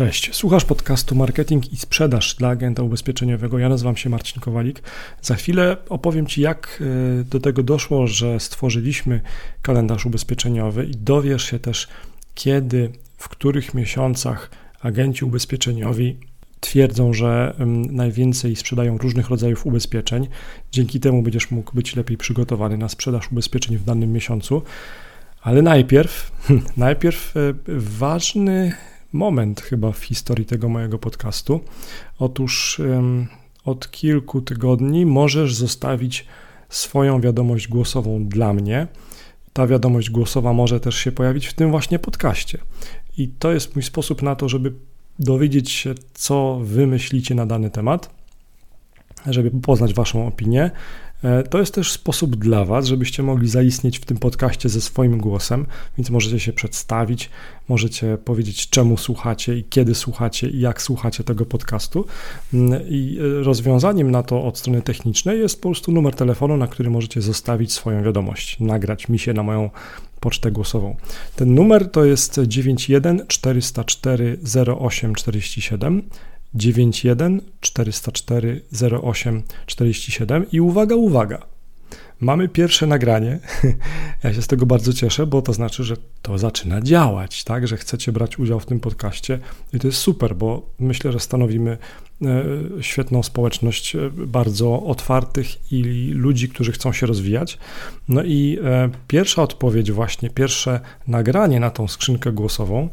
Cześć, słuchasz podcastu Marketing i Sprzedaż dla agenta ubezpieczeniowego. Ja nazywam się Marcin Kowalik. Za chwilę opowiem Ci, jak e, do tego doszło, że stworzyliśmy kalendarz ubezpieczeniowy i dowiesz się też, kiedy, w których miesiącach agenci ubezpieczeniowi twierdzą, że najwięcej sprzedają różnych rodzajów ubezpieczeń. Dzięki temu będziesz mógł być lepiej przygotowany na sprzedaż ubezpieczeń w danym miesiącu. Ale najpierw, najpierw e, ważny moment chyba w historii tego mojego podcastu. Otóż od kilku tygodni możesz zostawić swoją wiadomość głosową dla mnie. Ta wiadomość głosowa może też się pojawić w tym właśnie podcaście. I to jest mój sposób na to, żeby dowiedzieć się, co wy myślicie na dany temat, żeby poznać waszą opinię, to jest też sposób dla Was, żebyście mogli zaistnieć w tym podcaście ze swoim głosem, więc możecie się przedstawić, możecie powiedzieć, czemu słuchacie i kiedy słuchacie i jak słuchacie tego podcastu. Mm, I e, rozwiązaniem na to od strony technicznej jest po prostu numer telefonu, na który możecie zostawić swoją wiadomość, nagrać mi się na moją pocztę głosową. Ten numer to jest 91 404 0847. 91 404 08 47 i uwaga, uwaga. Mamy pierwsze nagranie. Ja się z tego bardzo cieszę, bo to znaczy, że to zaczyna działać, tak, że chcecie brać udział w tym podcaście i to jest super, bo myślę, że stanowimy e, świetną społeczność e, bardzo otwartych i ludzi, którzy chcą się rozwijać. No i e, pierwsza odpowiedź właśnie, pierwsze nagranie na tą skrzynkę głosową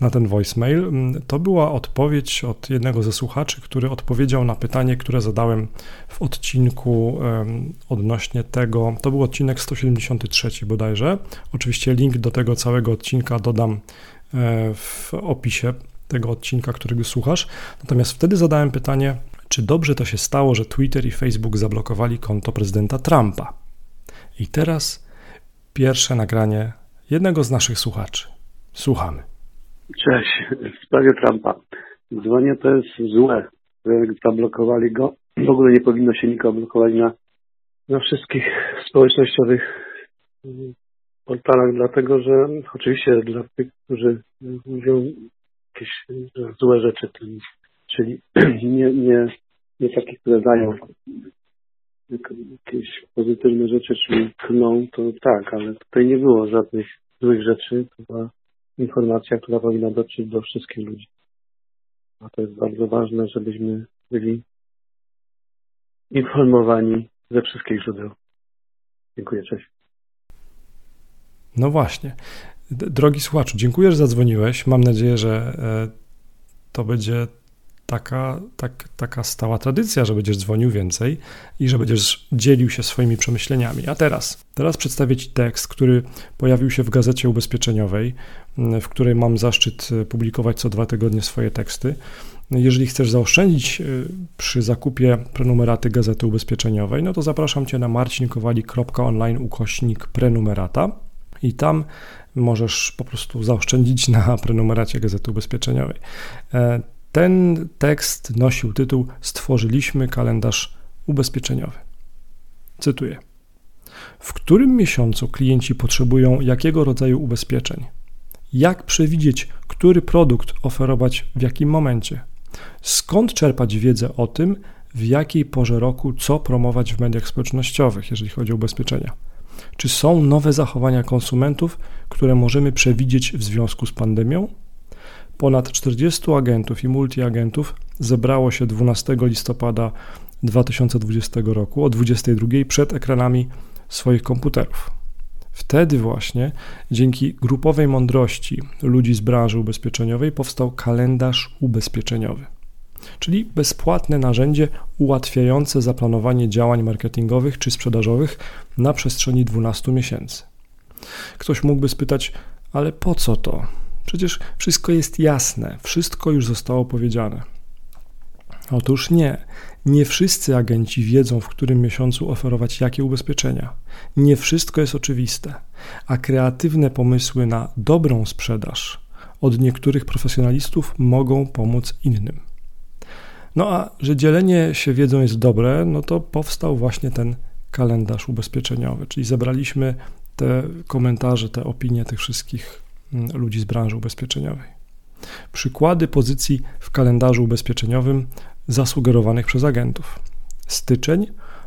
na ten voicemail. Mm, to była odpowiedź od jednego ze słuchaczy, który odpowiedział na pytanie, które zadałem w odcinku odnośnie tego. To był odcinek 173 bodajże. Oczywiście link do tego całego odcinka dodam e, w opisie tego odcinka, którego słuchasz. Natomiast wtedy zadałem pytanie, czy dobrze to się stało, że Twitter i Facebook zablokowali konto prezydenta Trumpa. I teraz pierwsze nagranie jednego z naszych słuchaczy. Słuchamy. Cześć. W sprawie Trumpa. Dzwonię to jest złe. Zablokowali go. W ogóle nie powinno się nikogo blokować na, na wszystkich społecznościowych portalach, dlatego że oczywiście dla tych, którzy mówią jakieś złe rzeczy, czyli nie, nie, nie takie, które dają jakieś pozytywne rzeczy, czyli kną, to tak, ale tutaj nie było żadnych złych rzeczy. To była informacja, która powinna dotrzeć do wszystkich ludzi. A to jest bardzo ważne, żebyśmy byli informowani ze wszystkich źródeł. Dziękuję, cześć. No właśnie. Drogi słuchaczu, dziękuję, że zadzwoniłeś. Mam nadzieję, że e, to będzie taka, tak, taka stała tradycja, że będziesz dzwonił więcej i że będziesz dzielił się swoimi przemyśleniami. A teraz, teraz przedstawię Ci tekst, który pojawił się w Gazecie Ubezpieczeniowej, w której mam zaszczyt e, publikować co dwa tygodnie swoje teksty. Jeżeli chcesz zaoszczędzić e, przy zakupie prenumeraty Gazety Ubezpieczeniowej, no to zapraszam Cię na marcinkowali.online ukośnik prenumerata i tam możesz po prostu zaoszczędzić na prenumeracie Gazety Ubezpieczeniowej. Ten tekst nosił tytuł Stworzyliśmy kalendarz ubezpieczeniowy. Cytuję. W którym miesiącu klienci potrzebują jakiego rodzaju ubezpieczeń? Jak przewidzieć, który produkt oferować w jakim momencie? Skąd czerpać wiedzę o tym, w jakiej porze roku co promować w mediach społecznościowych, jeżeli chodzi o ubezpieczenia? Czy są nowe zachowania konsumentów, które możemy przewidzieć w związku z pandemią? Ponad 40 agentów i multiagentów zebrało się 12 listopada 2020 roku o 22 przed ekranami swoich komputerów. Wtedy właśnie, dzięki grupowej mądrości ludzi z branży ubezpieczeniowej, powstał kalendarz ubezpieczeniowy, czyli bezpłatne narzędzie ułatwiające zaplanowanie działań marketingowych czy sprzedażowych na przestrzeni 12 miesięcy. Ktoś mógłby spytać, ale po co to? Przecież wszystko jest jasne, wszystko już zostało powiedziane. Otóż nie. Nie wszyscy agenci wiedzą, w którym miesiącu oferować jakie ubezpieczenia. Nie wszystko jest oczywiste, a kreatywne pomysły na dobrą sprzedaż od niektórych profesjonalistów mogą pomóc innym. No a że dzielenie się wiedzą jest dobre, no to powstał właśnie ten kalendarz ubezpieczeniowy, czyli zebraliśmy te komentarze, te opinie tych wszystkich ludzi z branży ubezpieczeniowej. Przykłady pozycji w kalendarzu ubezpieczeniowym zasugerowanych przez agentów. Styczeń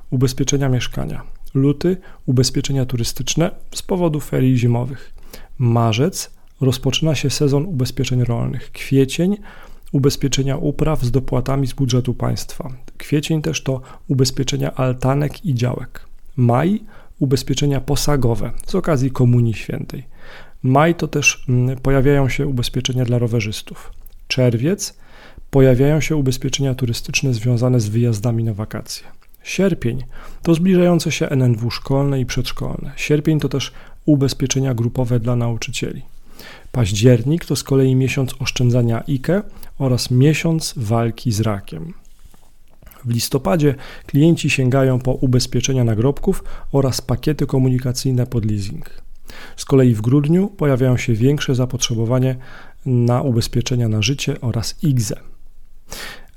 ubezpieczenia mieszkania. Luty ubezpieczenia turystyczne z powodu ferii zimowych. Marzec rozpoczyna się sezon ubezpieczeń rolnych. Kwiecień ubezpieczenia upraw z dopłatami z budżetu państwa. Kwiecień też to ubezpieczenia altanek i działek. Maj ubezpieczenia posagowe z okazji Komunii Świętej. Maj to też mm, pojawiają się ubezpieczenia dla rowerzystów. Czerwiec pojawiają się ubezpieczenia turystyczne związane z wyjazdami na wakacje. Sierpień to zbliżające się NNW szkolne i przedszkolne. Sierpień to też ubezpieczenia grupowe dla nauczycieli. Październik to z kolei miesiąc oszczędzania IKE oraz miesiąc walki z rakiem. W listopadzie klienci sięgają po ubezpieczenia nagrobków oraz pakiety komunikacyjne pod leasing. Z kolei w grudniu pojawiają się większe zapotrzebowanie na ubezpieczenia na życie oraz IGZE.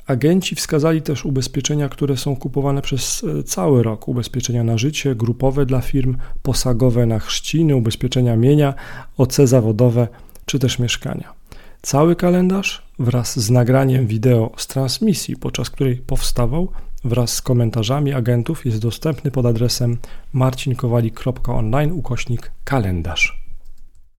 Agenci wskazali też ubezpieczenia, które są kupowane przez e, cały rok: ubezpieczenia na życie, grupowe dla firm, posagowe na chrzciny, ubezpieczenia mienia, OC zawodowe czy też mieszkania. Cały kalendarz wraz z nagraniem wideo z transmisji, podczas której powstawał, wraz z komentarzami agentów jest dostępny pod adresem marcinkowalik.online ukośnik kalendarz.